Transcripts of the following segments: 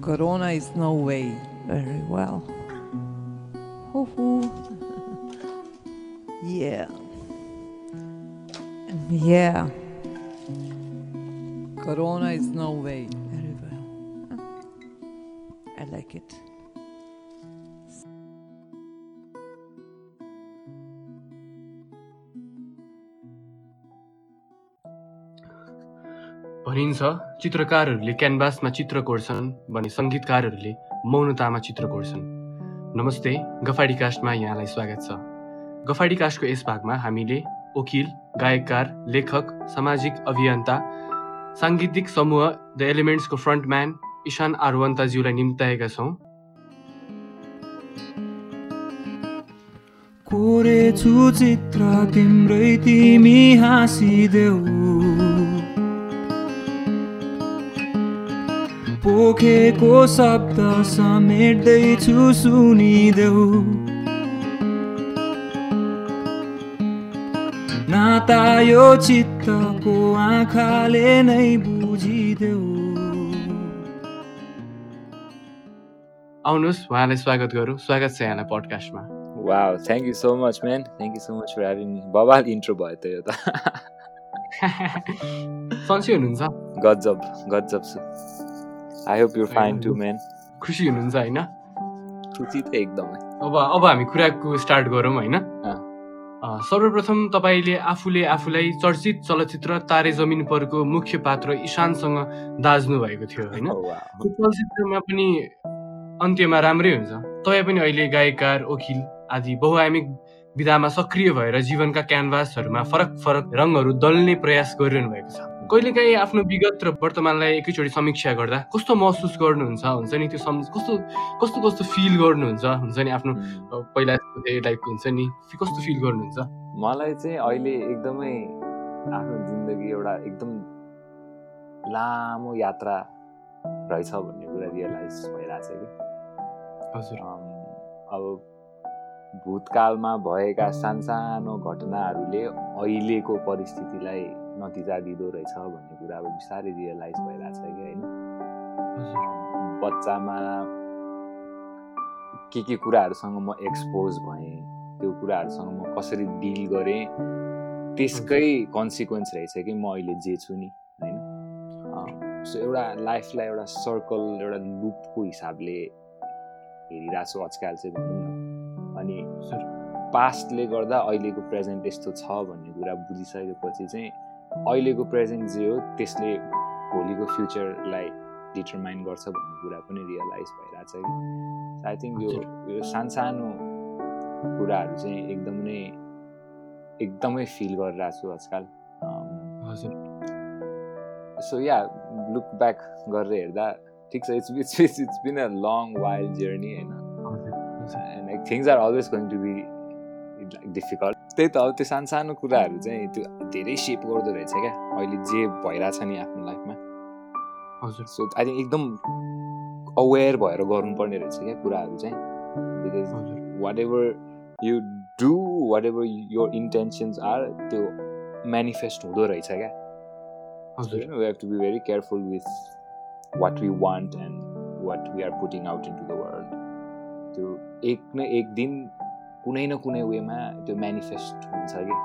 Corona is no way. Very well. Yeah. Yeah. Corona is no way. Very well. I like it. भनिन्छ चित्रकारहरूले क्यानभासमा चित्र कोर्छन् भने सङ्गीतकारहरूले मौनतामा चित्र कोर्छन्। नमस्ते गफाडी कास्टमा यहाँलाई स्वागत छ। गफाडी कास्टको यस भागमा हामीले वकिल गायककार लेखक सामाजिक अभियन्ता साङ्गीतिक समूह द एलिमेन्ट्सको फ्रन्टम्यान इशान आरवन्ताज्यूलाई निम्ताएका छौँ। कोरेछु चित्र तिम्रै तिमी हाँसिदेऊ। पोखेको शब्द समेट्दैछु सुनिदेऊ। नाता यो चित्तको आँखाले नै बुझिदेऊ। आउनुहोस् उहाँलाई स्वागत गरौँ। स्वागत छ यहाँलाई पडकास्टमा। Thank you so much, man. Thank you so much for having me. बबाल इन्ट्रो भयो त यो त। सन्चै हुनुहुन्छ। गजब गजब छु I hope you fine too man खुसी हुनुहुन्छ होइन? खुसी त एकदमै। अब अब हामी कुराको स्टार्ट गरौँ होइन? सर्वप्रथम तपाईँले आफूले आफूलाई चर्चित चलचित्र तारे जमिन परको मुख्य पात्र ईशानसँग दाज्नु भएको थियो होइन? Oh. त्यो चलचित्रमा पनि अन्त्यमा राम्रै हुन्छ। तपाईँ पनि अहिले गायककार वकिल आदि बहुआयामिक विधामा सक्रिय भएर जीवनका क्यानभासहरूमा फरक फरक रङहरू दल्ने प्रयास गरिरहनु भएको छ। कहिलेकाहीँ आफ्नो विगत र वर्तमानलाई एकैचोटि समीक्षा गर्दा कस्तो महसुस गर्नुहुन्छ? हुन्छ नि त्यो सम् कस्तो कस्तो कस्तो फिल गर्नुहुन्छ? हुन्छ नि आफ्नो पहिला टाइपको हुन्छ नि कस्तो फिल गर्नुहुन्छ? मलाई चाहिँ अहिले एकदमै आफ्नो जिन्दगी एउटा एकदम लामो यात्रा रहेछ भन्ने कुरा रियलाइज भइरहेछ कि। हजुर। अब भूतकालमा भएका सानसानो घटनाहरूले अहिलेको परिस्थितिलाई नतिजा दिँदो रहेछ भन्ने कुरा अब बिस्तारै रियलाइज भइरहेछ कि होइन? बच्चामा के के कुराहरूसँग म एक्सपोज भएँ त्यो कुराहरूसँग म कसरी डिल गरेँ त्यसकै कन्सिक्वेन्स रहेछ कि म अहिले जे छु नि होइन? सो एउटा लाइफलाई एउटा सर्कल एउटा लुपको हिसाबले हेरिरहेको छु आजकल चाहिँ भनौँ न। अनि पास्टले गर्दा अहिलेको प्रेजेन्ट यस्तो छ भन्ने कुरा बुझिसकेपछि चाहिँ अहिलेको प्रेजेन्ट जे हो त्यसले भोलिको फ्युचरलाई डिटरमाइन गर्छ भन्ने कुरा पनि रियलाइज भइरहेछ कि। आई थिङ्क यो यो सानसानो कुराहरू चाहिँ एकदम नै एकदमै फिल गरिरहेको छु आजकल हजुर। सो या लुक ब्याक गरेर हेर्दा ठिक छ it's it's it's it's been a long wild journey होइन? And like things are always going to be like difficult त्यही त अब त्यो सानसानो कुराहरू चाहिँ त्यो धेरै सेप गर्दो रहेछ क्या। अहिले जे भइरहेछ नि आफ्नो लाइफमा हजुर। सो आई थिङ्क एकदम अवेर भएर गर्नुपर्ने रहेछ क्या कुराहरू चाहिँ। Because whatever you do whatever your intentions are त्यो मेनिफेस्ट हुँदो रहेछ क्या। हजुर। we have to be very careful with what we want and what we are putting out into the world त्यो एक न एक दिन कुनै न कुनै वेमा त्यो मेनिफेस्ट हुन्छ कि?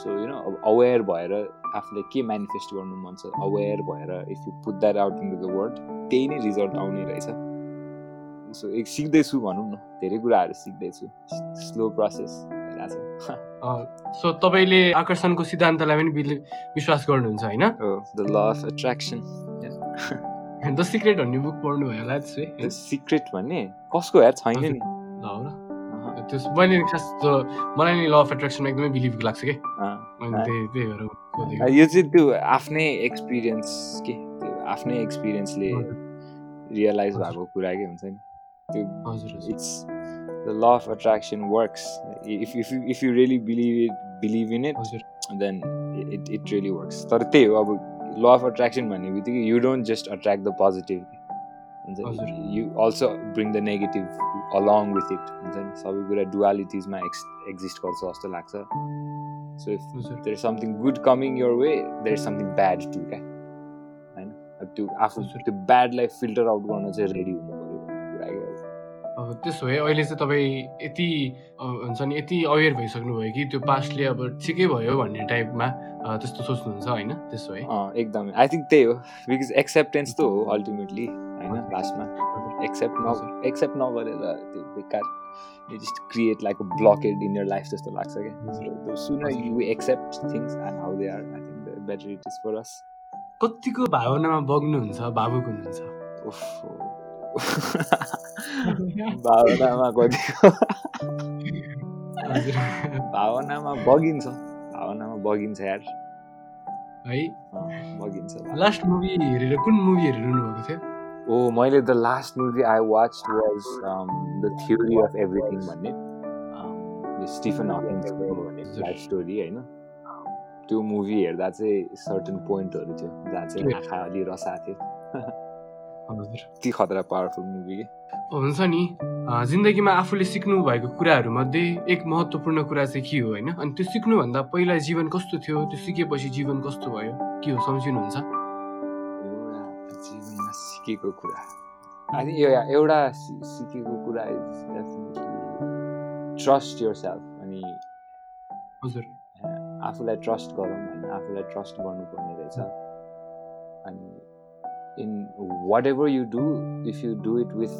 सो यु नो अब अवेर भएर आफूले के मेनिफेस्ट गर्नु मन छ? अवेर भएर if you put that out into the world त्यही नै रिजल्ट आउने रहेछ। सो एक सिक्दैछु भनौँ न धेरै कुराहरू सिक्दैछु। स्लो प्रोसेस सो तपाईँले आकर्षणको सिद्धान्तलाई पनि विश्वास गर्नुहुन्छ होइन? The law of attraction the secret भन्ने बुक पढ्नु भयो होला सिक्रेट भन्ने? कसको यार छैन नि। त्यो मैले खास त्यो मलाई नि ल अफ एट्र्याक्सनमा एकदमै बिलिभ लाग्छ कि? अँ, मैले अँ। त्यही त्यही भएर सोधेको। यो चाहिँ त्यो आफ्नै एक्सपिरियन्स के? आफ्नै एक्सपिरियन्सले रियलाइज। भएको कुरा के हुन्छ नि? त्यो हजुर it's the law of attraction works if if if you really believe it believe in it then it it really works तर त्यही हो अब ल अफ एट्र्याक्सन भन्ने बित्तिकै you don't just attract the positive हुन्छ। नि you also bring the negative along with it हुन्छ नि सबै कुरा डुवालिटिजमा एक्स एक्जिस्ट गर्छ जस्तो लाग्छ। So if there is something good coming your way, there is something bad too, क्या? होइन? त्यो आफू। त्यो ब्याडलाई फिल्टर आउट गर्न चाहिँ रेडी हुनु। त्यसो भए अहिले चाहिँ तपाईँ यति हुन्छ नि यति अवेर भइसक्नु भयो कि त्यो पास्टले अब ठिकै भयो भन्ने टाइपमा त्यस्तो सोच्नुहुन्छ होइन? त्यसो भए। एकदमै। आई थिङ्क त्यही हो। बिकज एक्सेप्टेन्स त हो अल्टिमेटली होइन लास्टमा एक्सेप्ट न एक्सेप्ट नगरेर त्यो बेकार just create like a blockade in your life जस्तो लाग्छ क्या। Soon you accept things and how they are I think better it is for us कतिको भावनामा बग्नुहुन्छ भावुक हुनुहुन्छ? भावनामा कतिको। भावनामा बगिन्छ। भावनामा बगिन्छ यार। है? बगिन्छ लास्ट मुभी हेरेर कुन मुभी हेरिरहनु भएको थियो? ओ मैले the last movie I watch was the theory of everything भन्ने। स्टिफन हकिन्सको भन्ने लाइफ स्टोरी होइन? त्यो मुभी हेर्दा चाहिँ सर्टन पोइन्टहरू थियो जहाँ चाहिँ आँखा अलि रसा थियो। हजुर ती खतरा पावरफुल मुभी के हुन्छ नि जिन्दगीमा आफूले सिक्नु भएको कुराहरूमध्ये एक महत्त्वपूर्ण कुरा चाहिँ के हो होइन अनि त्यो सिक्नुभन्दा पहिला जीवन कस्तो थियो त्यो सिकेपछि जीवन कस्तो भयो के हो सम्झिनुहुन्छ एउटा जीवनमा सिकेको कुरा यो एउटा सिकेको कुरा ट्रस्ट यर सेल्फ अनि हजुर आफूलाई ट्रस्ट गरौँ होइन आफूलाई ट्रस्ट गर्नुपर्ने रहेछ अनि in whatever you do if you do it with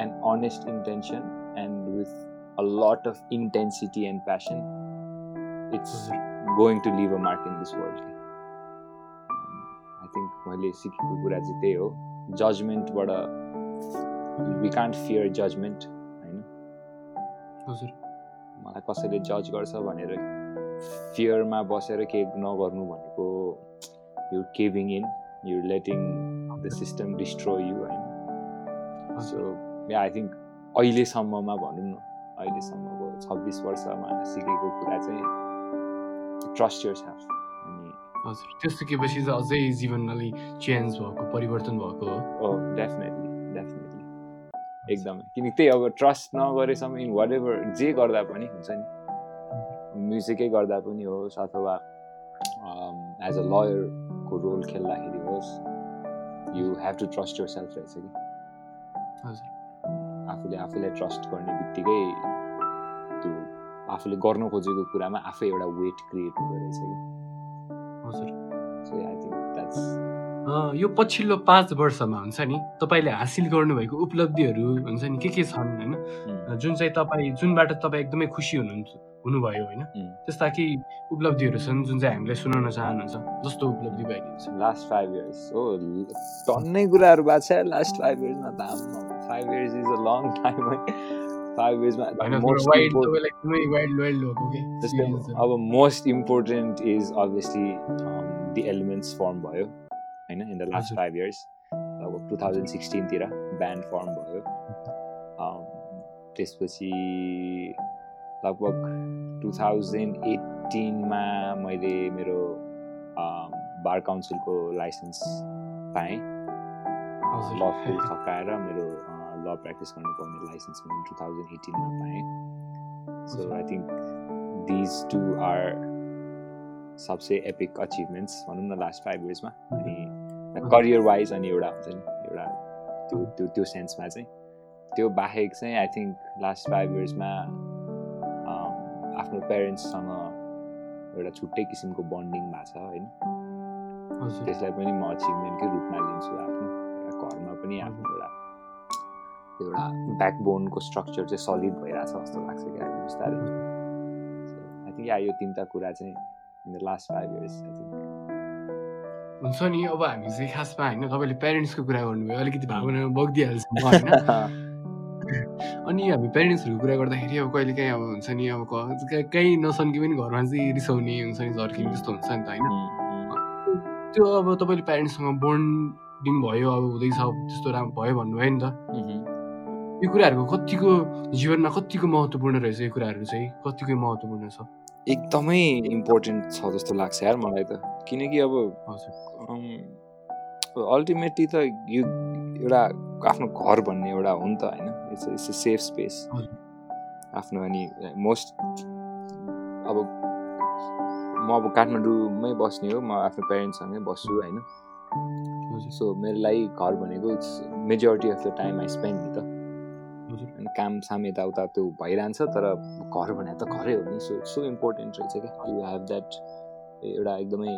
an honest intention and with a lot of intensity and passion it's going to leave a mark in this world I think मैले सिकेको कुरा चाहिँ त्यही हो जजमेन्टबाट we can't fear judgement होइन हजुर मलाई कसैले जज गर्छ भनेर फियरमा बसेर केही नगर्नु भनेको you caving in you letting the system destroy you होइन सो या आई थिङ्क अहिलेसम्ममा भनौँ न अहिलेसम्मको छब्बिस वर्षमा सिकेको कुरा चाहिँ ट्रस्ट यर सेल्फ अनि हजुर त्यो सिकेपछि अझै जीवन अलिक चेन्ज भएको परिवर्तन भएको हो। डेफिनेटली डेफिनेटली एकदमै। किनकि त्यही अब ट्रस्ट नगरेसम्म इन वाट एभर जे गर्दा पनि हुन्छ नि। म्युजिकै गर्दा पनि होस् अथवा एज अ लयरको रोल खेल्दाखेरि होस्। You have to trust yourself रहेछ कि हजुर आफूले आफूलाई ट्रस्ट गर्ने बित्तिकै त्यो आफूले गर्न खोजेको कुरामा आफै एउटा वेट क्रिएट हुँदो रहेछ कि हजुर so I think that's a, यो पछिल्लो पाँच वर्षमा हुन्छ नि तपाईँले हासिल गर्नुभएको उपलब्धिहरू हुन्छ नि के के छन् होइन जुन चाहिँ तपाईँ जुनबाट तपाईँ एकदमै खुसी हुनुहुन्छ हुनुभयो होइन. त्यस्ता केही उपलब्धिहरू छन् जुन चाहिँ हामीलाई सुनाउन चाहनुहुन्छ? जस्तो उपलब्धि भइदिन्छ लास्ट फाइभ इयर्स हो टन्नै कुराहरू भएको छ लास्ट फाइभ इयर्समा त five years is a long time है। फाइभ इयर्समा अब most important is obviously the elements form भयो होइन in the last. Five years अब टु थाउजन्ड सिक्सटिनतिर ब्यान्ड फर्म भयो। Um, त्यसपछि लगभग टु थाउजन्ड एट्टिनमा मैले मेरो बार काउन्सिलको लाइसेन्स पाएँ। ल स्कुल सकाएर मेरो ल प्र्याक्टिस गर्नु पाउने लाइसेन्स मैले टु थाउजन्ड एटिनमा पाएँ। So I think these two are सबसे एपिक अचिभमेन्ट्स भनौँ न लास्ट फाइभ इयर्समा अनि करियर वाइज अनि एउटा हुन्छ नि एउटा त्यो त्यो त्यो सेन्समा चाहिँ। त्यो बाहेक चाहिँ आई थिङ्क लास्ट फाइभ इयर्समा आफ्नो पेरेन्ट्ससँग एउटा छुट्टै किसिमको बन्डिङ भएको छ होइन? त्यसलाई पनि म अचिभमेन्टकै रूपमा लिन्छु आफ्नो एउटा घरमा पनि आफ्नो एउटा एउटा ब्याकबोनको स्ट्रक्चर चाहिँ सलिड भइरहेछ जस्तो लाग्छ क्या बिस्तारै। आई थिङ्क या यो तिनवटा कुरा चाहिँ in the last five years I think हुन्छ नि अब हामी चाहिँ खासमा होइन तपाईँले प्यारेन्ट्सको कुरा गर्नुभयो अलिकति भावनामा बगिदिइहाल्छ होइन अनि हामी प्यारेन्ट्सहरूको कुरा गर्दाखेरि अब कहिले काहीँ अब हुन्छ नि अब कहीँ- नसन्की पनि घरमा चाहिँ रिसाउने हुन्छ नि झर्किने त्यस्तो हुन्छ नि त होइन? त्यो अब तपाईँले प्यारेन्ट्ससँग बन्डिङ भयो अब हुँदैछ त्यस्तो राम्रो भयो भन्नुभयो नि त। यो कुराहरूको कतिको जीवनमा कतिको महत्त्वपूर्ण रहेछ यो कुराहरू चाहिँ? कतिको महत्त्वपूर्ण छ? एकदमै इम्पोर्टेन्ट छ जस्तो लाग्छ यार मलाई त। किनकि अब अल्टिमेटली त यो एउटा आफ्नो घर भन्ने एउटा हो नि त होइन? It's it's a safe space. आफ्नो अनि मोस्ट अब म अब काठमाडौँमै बस्ने हो म आफ्नो पेरेन्ट्ससँगै बस्छु होइन? सो मेरो लागि घर भनेको it's majority of the time I spend नि त। अनि काम साम यताउता त्यो भइरहन्छ तर घर भने त घरै हो नि सो सो इम्पोर्टेन्ट रहेछ क्या। यु हेभ द्याट एउटा एकदमै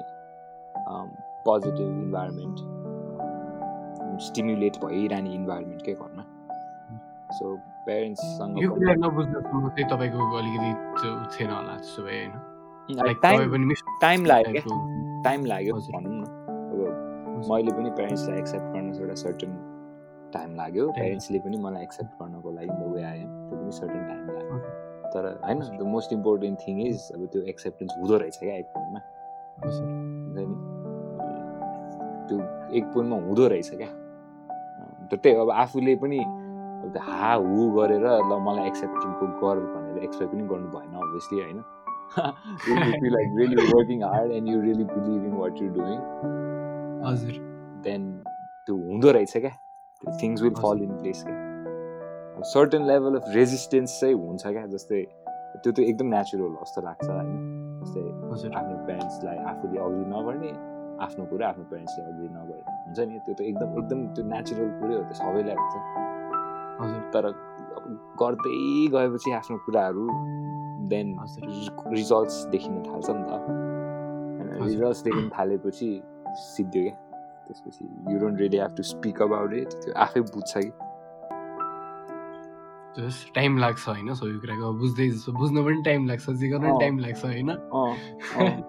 पोजिटिभ इन्भाइरोमेन्ट स्टिमुलेट भइरहने इन्भाइरोमेन्ट के घरमा। सो यो पेरेन्ट्ससँग कुरा नबुझ्दासम्म चाहिँ तपाईँको अलिकति थिएन होला त्यसो भए होइन टाइम लाग्यो टाइम लाग्यो। भनौँ न। अब मैले पनि पेरेन्ट्सलाई एक्सेप्ट गर्न एउटा सर्टन टाइम लाग्यो। Time. पेरेन्ट्सले पनि मलाई एक्सेप्ट गर्नको लागि द वे आयो त्यो पनि सर्टन टाइम लाग्यो। तर होइन the most important thing is अब त्यो एक्सेप्टेन्स हुँदो रहेछ क्या एक पोइन्टमा हजुर। हुन्छ नि त्यो एक पोइन्टमा हुँदो रहेछ क्या। त्यही अब आफूले पनि हा हु गरेर ल मलाई एक्सेप्टेन्सको गर भनेर एक्सपेक्ट पनि गर्नु भएन अभियसली होइन? Like really working hard and you really believe in what you doing हजुर। देन त्यो हुँदो रहेछ क्या? Things will fall in place क्या? सर्टन लेभल अफ रेजिस्टेन्स चाहिँ हुन्छ क्या? जस्तै त्यो त एकदम नेचुरल हो जस्तो लाग्छ होइन? जस्तै आफ्नो पेरेन्ट्सलाई आफूले अग्री नगर्ने आफ्नो कुरा आफ्नो पेरेन्ट्सले अग्री नगर्ने हुन्छ नि? त्यो त एकदम एकदम त्यो नेचुरल कुरै हो त्यो सबैलाई हुन्छ। हजुर। तर अब गर्दै गएपछि आफ्नो कुराहरू देन रिजल्ट्स देखिन थाल्छ नि त। रिजल्ट्स देखिन थालेपछि सिद्धियो क्या। त्यसपछि you don't really have to speak about it त्यो आफै बुझ्छ कि। जस टाइम लाग्छ होइन सबै कुराको। बुझ्दै बुझ्न पनि टाइम लाग्छ जे गर्न पनि। टाइम लाग्छ होइन।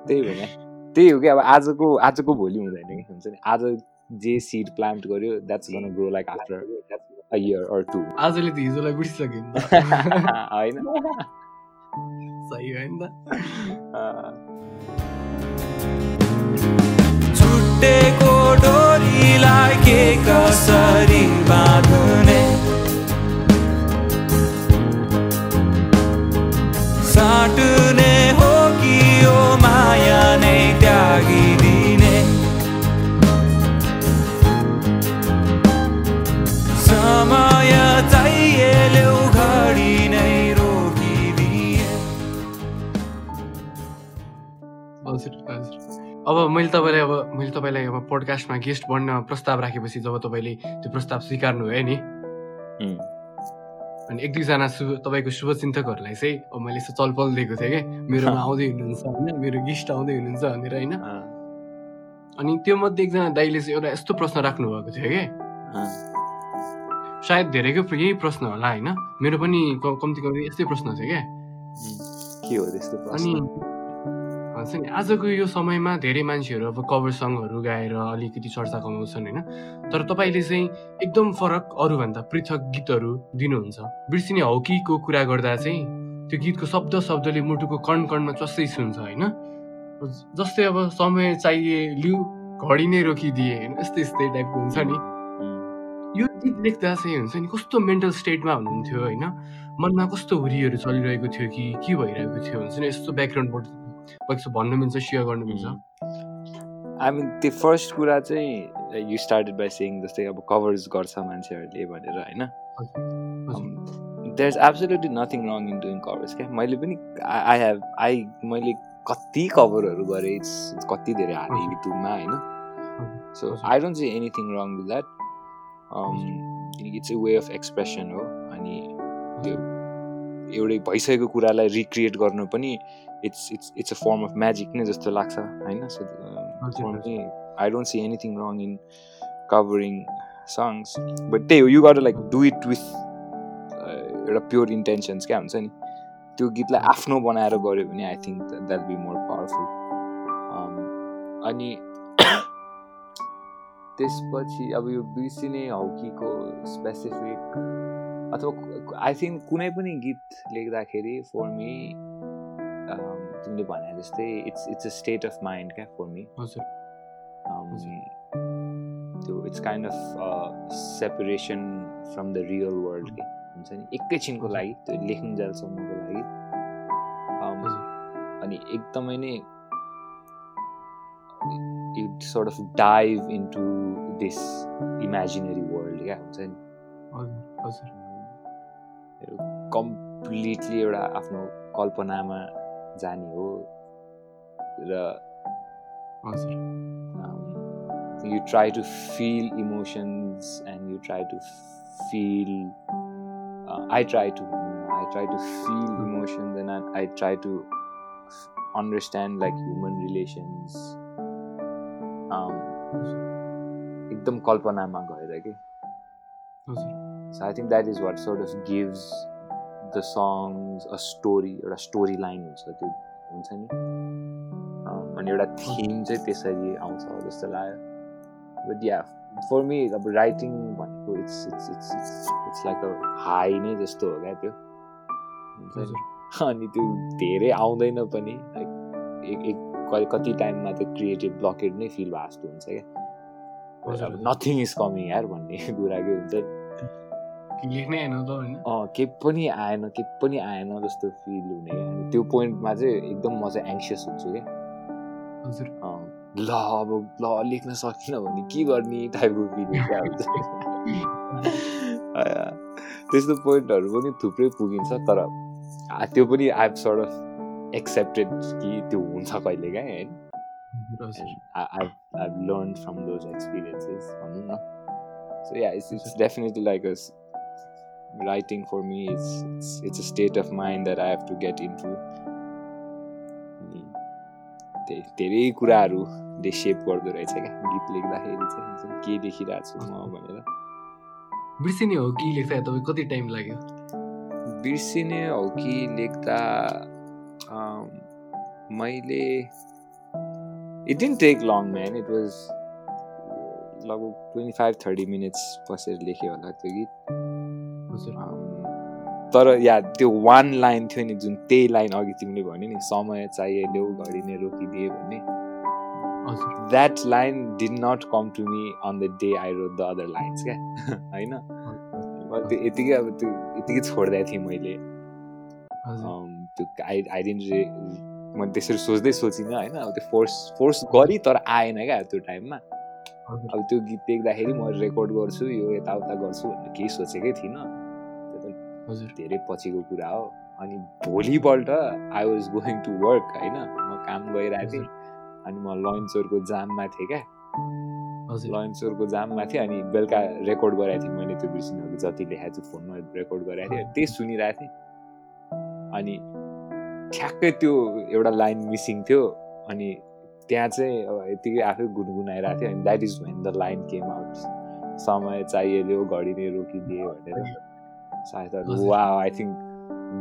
त्यही क्या। त्यही हो कि अब आजको आजको भोलि हुँदैन कि हुन्छ नि? आज जे सिड प्लान्ट गर्यो that's gonna grow like after year or two आजले त हिजोलाई बिर्सिसक्यो नि त होइन सही हो नि त छुट्टेको डोरीलाई के कसरी बाँध्ने अब मैले तपाईँलाई अब मैले तपाईँलाई अब पोडकास्टमा गेस्ट बन्न प्रस्ताव राखेपछि जब तपाईँले त्यो प्रस्ताव स्वीकार्नु भयो नि अनि एक दुईजना शुभ तपाईँको शुभचिन्तकहरूलाई चाहिँ अब मैले यसो चलपल दिएको थिएँ कि मेरोमा आउँदै हुनुहुन्छ होइन मेरो गेस्ट आउँदै हुनुहुन्छ भनेर होइन। अनि त्यो मध्ये एकजना दाइले चाहिँ एउटा यस्तो प्रश्न राख्नु भएको थियो कि सायद धेरैको यही प्रश्न होला होइन मेरो पनि कम्ती कम्ती यस्तै प्रश्न थियो क्या उम्, के हो त्यस्तो अनि भन्छ नि। आजको यो समयमा धेरै मान्छेहरू अब कभर सङहरू गाएर अलिकति चर्चा कमाउँछन् होइन। तर तपाईँले चाहिँ एकदम फरक अरूभन्दा पृथक गीतहरू दिनुहुन्छ। बिर्सिने हौकीको कुरा गर्दा चाहिँ त्यो गीतको शब्द शब्दले मुटुको कण कणमा चस्सै छुन्छ होइन। जस्तै अब समय चाहिए लिउ घडी नै रोकिदिए होइन यस्तै यस्तै टाइपको हुन्छ नि। यो गीत लेख्दा चाहिँ हुन्छ नि कस्तो मेन्टल स्टेटमा हुनुहुन्थ्यो होइन? मनमा कस्तो हुरीहरू चलिरहेको थियो कि के भइरहेको थियो हुन्छ नि? यस्तो ब्याकग्राउन्डबाट पैसा भन्नु मिल्छ सेयर गर्नु मिल्छ? आई मिन त्यो फर्स्ट कुरा चाहिँ यु स्टार्टेड बाई सेङ जस्तै अब कभर्स गर्छ मान्छेहरूले भनेर होइन? There is absolutely nothing wrong in doing covers क्या? मैले पनि आई हेभ आई मैले कति कभरहरू गरेँ इट्स कति धेरै हालेँ। युट्युबमा होइन? So. I don't see anything wrong with that it's a way of expression हो अनि त्यो एउटै भइसकेको कुरालाई रिक्रिएट गर्नु पनि it's it's it's a form of magic नै जस्तो लाग्छ होइन? So. I don't see anything wrong in covering songs but त्यही हो यु गर लाइक डु इट विथ एउटा प्योर इन्टेन्सन्स क्या हुन्छ नि? त्यो गीतलाई आफ्नो बनाएर गऱ्यो भने I think that be more powerful अनि त्यसपछि अब यो बिर्सिने हौकीको स्पेसिफिक अथवा आई थिङ्क कुनै पनि गीत लेख्दाखेरि फर मी तिमीले भने जस्तै it's it's a state of mind क्या फर मी त्यो it's kind of separation from the real world के हुन्छ नि एकैछिनको लागि त्यो लेख्नुन्जेलसम्मको लागि Um, हजुर। अनि एकदमै नै you sort of dive into this imaginary world क्या हुन्छ नि कम्प्लिटली एउटा आफ्नो कल्पनामा जाने हो र हजुर you try to feel emotions and you try to feel uh, i try to i try to feel emotions and I, I try to f- understand like human relations um, एकदम कल्पनामा गएर कि हजुर So I think that is what sort of the songs a story एउटा story line हुन्छ त्यो हुन्छ नि? अम, अनि एउटा थिम चाहिँ त्यसरी आउँछ जस्तो लाग्यो। बट या फर मी अब राइटिङ भनेको it's it's it's it's it's like a high नै जस्तो हो क्या त्यो। हुन्छ नि? अनि त्यो धेरै आउँदैन पनि लाइक एक एक क- कति टाइममा त्यो क्रिएटिभ ब्लकेट नै फिल भएको जस्तो हुन्छ क्या। नथिङ इज कमिङ यार भन्ने कुरा के हुन्छ केही पनि आएन केही पनि आएन जस्तो फिल हुने त्यो पोइन्टमा चाहिँ एकदम म चाहिँ एङ्सियस हुन्छु अँ, ल अब ल लेख्न सकिनँ भने के गर्ने टाइपको फिलिङ क्या हुन्छ त्यस्तो पोइन्टहरू पनि थुप्रै पुगिन्छ तर त्यो पनि आई सर्ट अफ एक्सेप्टेड कि त्यो हुन्छ कहिले काहीँ होइन learned from those experiences. भनौँ न. It's, it's definitely like a s- writing for me. It's, it's it's a state of mind that I have to get into. अनि धेरै कुराहरूले सेप गर्दो रहेछ क्या गीत लेख्दाखेरि चाहिँ के लेखिरहेको छु म भनेर बिर्सिने हो कि लेख्दा तपाईँ कति टाइम लाग्यो बिर्सिने हो कि लेख्दा मैले it didn't take long man it was लगभग ट्वेन्टी फाइभ थर्टी मिनट्स बसेर लेखेँ होला त्यो गीत तर या त्यो वान लाइन थियो नि जुन त्यही लाइन अघि तिमीले भन्यो नि समय चाहिए ल्याउ घडी नै रोकिदिए भन्ने that line did not come to me on the day I wrote the other lines क्या? होइन? त्यो यतिकै अब त्यो यतिकै छोडिदिएको थिएँ मैले। त्यो आई डिन्ट मैले त्यसरी सोच्दै सोचिनँ होइन? अब त्यो फोर्स फोर्स गरेँ तर आएन क्या त्यो टाइममा। अब त्यो गीत देख्दाखेरि म रेकर्ड गर्छु यो यताउता गर्छु भनेर केही सोचेकै थिइनँ। हजुर। धेरै पछिको कुरा हो। अनि भोलिपल्ट I was going to work होइन? म काम गइरहेको थिएँ। अनि म लन्चरको जाममा थिएँ क्या। हजुर। लन्चरको जाममा थिएँ अनि बेलुका रेकर्ड गराएको थिएँ। मैले त्यो बिर्सिनु जति लेखाएको छु फोनमा रेकर्ड गराएको थिएँ। त्यही सुनिरहेको थिएँ। अनि ठ्याक्कै त्यो एउटा लाइन मिसिङ थियो। अनि त्यहाँ चाहिँ अब यतिकै आफै गुनगुनाइरहेको थियो अनि that is when the line came out समय चाहियो घडी नै रोकिदिए भनेर। सायद। वा I think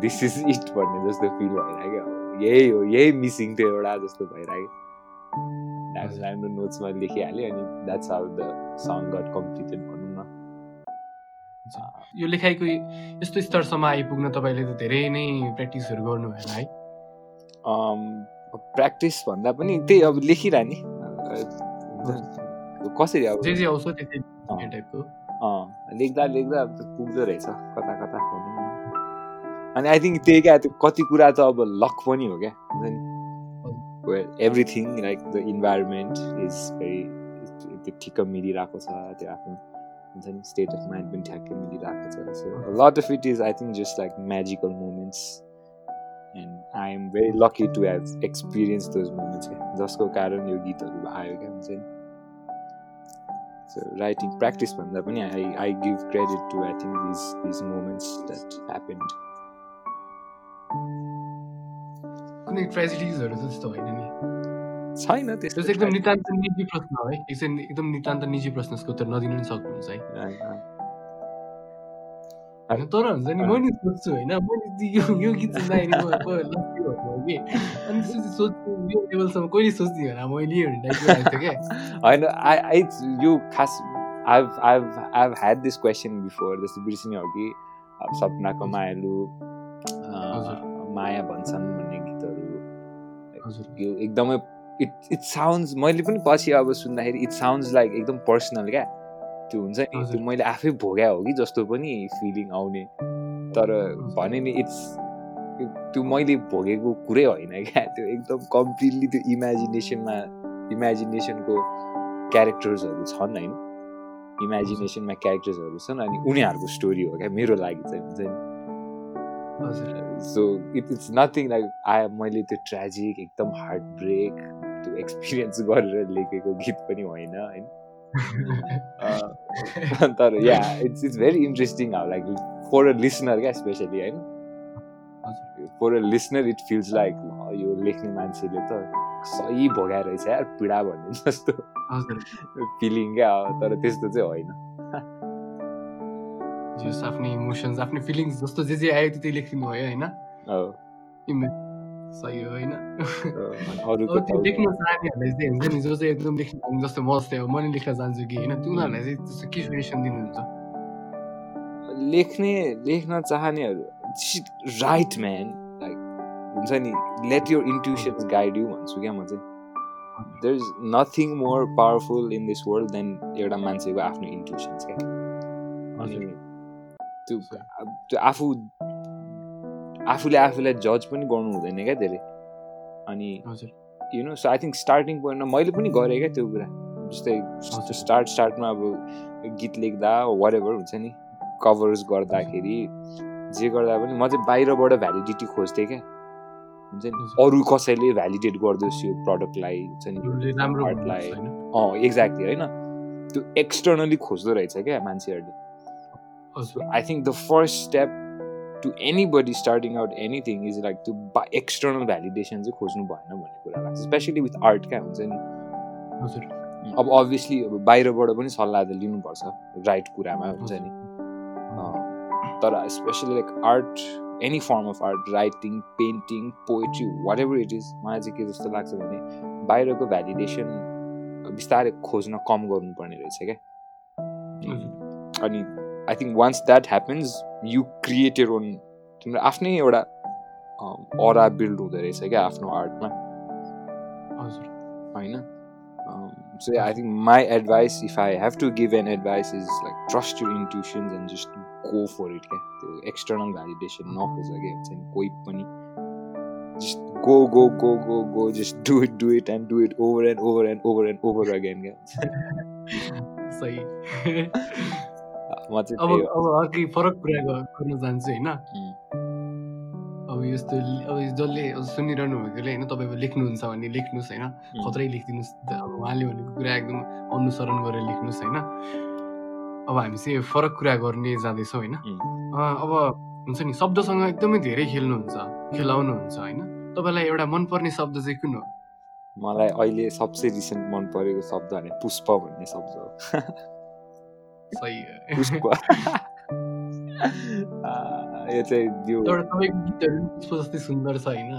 this is it भन्ने जस्तो फिल भइरहेको अब। यही हो यही मिसिङ थियो एउटा जस्तो भइरहेको। राम्रो नोट्समा लेखिहालेँ अनि that's how the song got completed भनौँ न। यो लेखाइको यस्तो स्तरसम्म आइपुग्न तपाईँले त धेरै नै प्र्याक्टिसहरू गर्नु भएन है। प्र्याक्टिस भन्दा पनि त्यही अब लेखिरहने। कसरी अब जे जे आउँछ। लेख्ने टाइपको लेख्दा लेख्दा पुग्दो रहेछ कता कता अनि आई थिङ्क त्यही क्या कति कुरा त अब लक पनि हो क्या। हुन्छ नि। Everything like the environment is very त्यो ठिक्क मिलिरहेको छ त्यो आफ्नो हुन्छ नि स्टेट अफ माइन्ड पनि ठ्याक्कै मिलिरहेको छ। So lot of it is I think just like magical moments and I am very lucky to have experience those moments क्या। जसको कारण यो गीतहरू आयो क्या हुन्छ नि। So writing practice भन्दा पनि I, I give credit to I think these these moments that happened. कुनै ट्रेजेडिजहरू त त्यस्तो होइन नि? छैन त्यो त्यस्तो एकदम नितान्त निजी प्रश्न हो है। एकछिन एकदम नितान्त निजी प्रश्नको उत्तर नदिनु पनि सक्नुहुन्छ है। तर हुन्छ नि मैले सोध्छु होइन। मैले यो यो गीत सुन्दाखेरि कि अनि यो लेभलसम्म कहिले सोच्ने होला मैले भन्ने टाइपको लाग्छ क्या। होइन I I यो खास I've I've I've had this question before जस्तो बिर्सिने हो कि सपनाको मायालु। माया भन्छन् भन्ने गीतहरू यो एकदमै इट इट साउन्ड्स मैले पनि पछि अब सुन्दाखेरि इट साउन्ड्स लाइक एकदम पर्सनल क्या। त्यो हुन्छ नि। त्यो मैले आफै भोग्या हो कि जस्तो पनि फिलिङ आउने। तर भने नि इट्स त्यो मैले भोगेको कुरै होइन क्या। त्यो एकदम कम्प्लिटली त्यो इमेजिनेसनमा इमेजिनेसनको क्यारेक्टर्सहरू छन् होइन। इमेजिनेसनमा क्यारेक्टर्सहरू छन् अनि उनीहरूको स्टोरी हो क्या मेरो लागि चाहिँ हुन्छ नि। So it it's nothing like I मैले त्यो ट्रेजिक एकदम हार्ट ब्रेक त्यो एक्सपिरियन्स गरेर लेखेको गीत पनि होइन होइन। तर yeah it's it's very interesting अब लाइक फर अ लिसनर क्या स्पेसली होइन। For a listener it feels like यो लेख्ने मान्छेले त सही भोगाएर रहेछ यार पीडा भन्ने जस्तो फिलिङ क्या अब तर त्यस्तो चाहिँ होइन। जस आफ्नो इमोसन्स आफ्नो फिलिङ्स जस्तो जे जे आयो त्यति लेखिदिनु भयो होइन? सही हो होइन? त्यो लेख्न चाहनेहरूलाई चाहिँ हुन्छ नि जो चाहिँ एकदम लेख्न चाहने जस्तो म जस्तै हो म नि लेख्न चाहन्छु कि होइन? त्यो उनीहरूलाई चाहिँ त्यस्तो के सजेसन दिनुहुन्छ? लेख्ने लेख्न चाहनेहरू राइट म्यान लाइक हुन्छ नि let your intuitions guide you भन्छु क्या म चाहिँ there is nothing more powerful in this world than एउटा मान्छेको आफ्नो इन्ट्युसन्स क्या अनि त्यो त्यो आफू आफूले आफूलाई जज पनि गर्नु हुँदैन क्या धेरै अनि you know so I think starting पोइन्टमा मैले पनि गरेँ क्या त्यो कुरा। जस्तै। स्टार्ट स्टार्टमा अब गीत लेख्दा वाट एभर हुन्छ नि कभर्स गर्दाखेरि जे गर्दा पनि म चाहिँ बाहिरबाट भ्यालिडिटी खोज्थेँ क्या। हुन्छ नि। अरू कसैले भ्यालिडेट गरिदियोस् यो प्रडक्टलाई हुन्छ नि आर्टलाई अँ एक्ज्याक्टली होइन? त्यो एक्सटर्नली खोज्दो रहेछ क्या मान्छेहरूले। I think the first step to anybody starting out anything is like त्यो बा एक्सटर्नल भ्यालिडेसन चाहिँ खोज्नु भएन भन्ने कुरा लाग्छ। स्पेसली विथ आर्ट क्या हुन्छ नि? हजुर। अब अभियसली अब बाहिरबाट पनि सल्लाह त लिनुपर्छ राइट कुरामा हुन्छ नि? तर especially like art any form of art writing painting poetry whatever it is मलाई चाहिँ के जस्तो लाग्छ भने बाहिरको भ्यालिडेसन बिस्तारै खोज्न कम गर्नुपर्ने रहेछ क्या अनि I think once that happens you create your own तिम्रो आफ्नै एउटा अरा बिल्ड हुँदो रहेछ क्या आफ्नो आर्टमा हजुर होइन So I think my advice if I have to give an advice is like trust your intuitions and just go for it क्या त्यो एक्सटर्नल भ्यालिडेसन नखोज क्या हुन्छ नि कोही पनि just go go go go go just do it do it and do it over and over and over and over again क्या सही म चाहिँ अब त्यही हो। अब अर्कै फरक कुरा ग- गर्न चाहन्छु होइन उम्, अब यस्तो अब जसले सुनिरहनु भएकोले होइन तपाईँ लेख्नुहुन्छ भने लेख्नुहोस् होइन खत्रै लेखिदिनुहोस् अब उहाँले भनेको कुरा एकदम अनुसरण गरेर लेख्नुहोस् होइन। अब हामी चाहिँ फरक कुरा गर्ने जाँदैछौँ होइन। अब हुन्छ नि शब्दसँग एकदमै धेरै खेल्नुहुन्छ खेलाउनुहुन्छ होइन। तपाईँलाई एउटा मनपर्ने शब्द चाहिँ कुन हो? मलाई अहिले सबसे रिसेन्ट मन परेको शब्द भने पुष्प भन्ने शब्द हो। सही पुष्प। यो चाहिँ यो एउटा तपाईँको गीतहरू पुष्प जस्तै सुन्दर छ होइन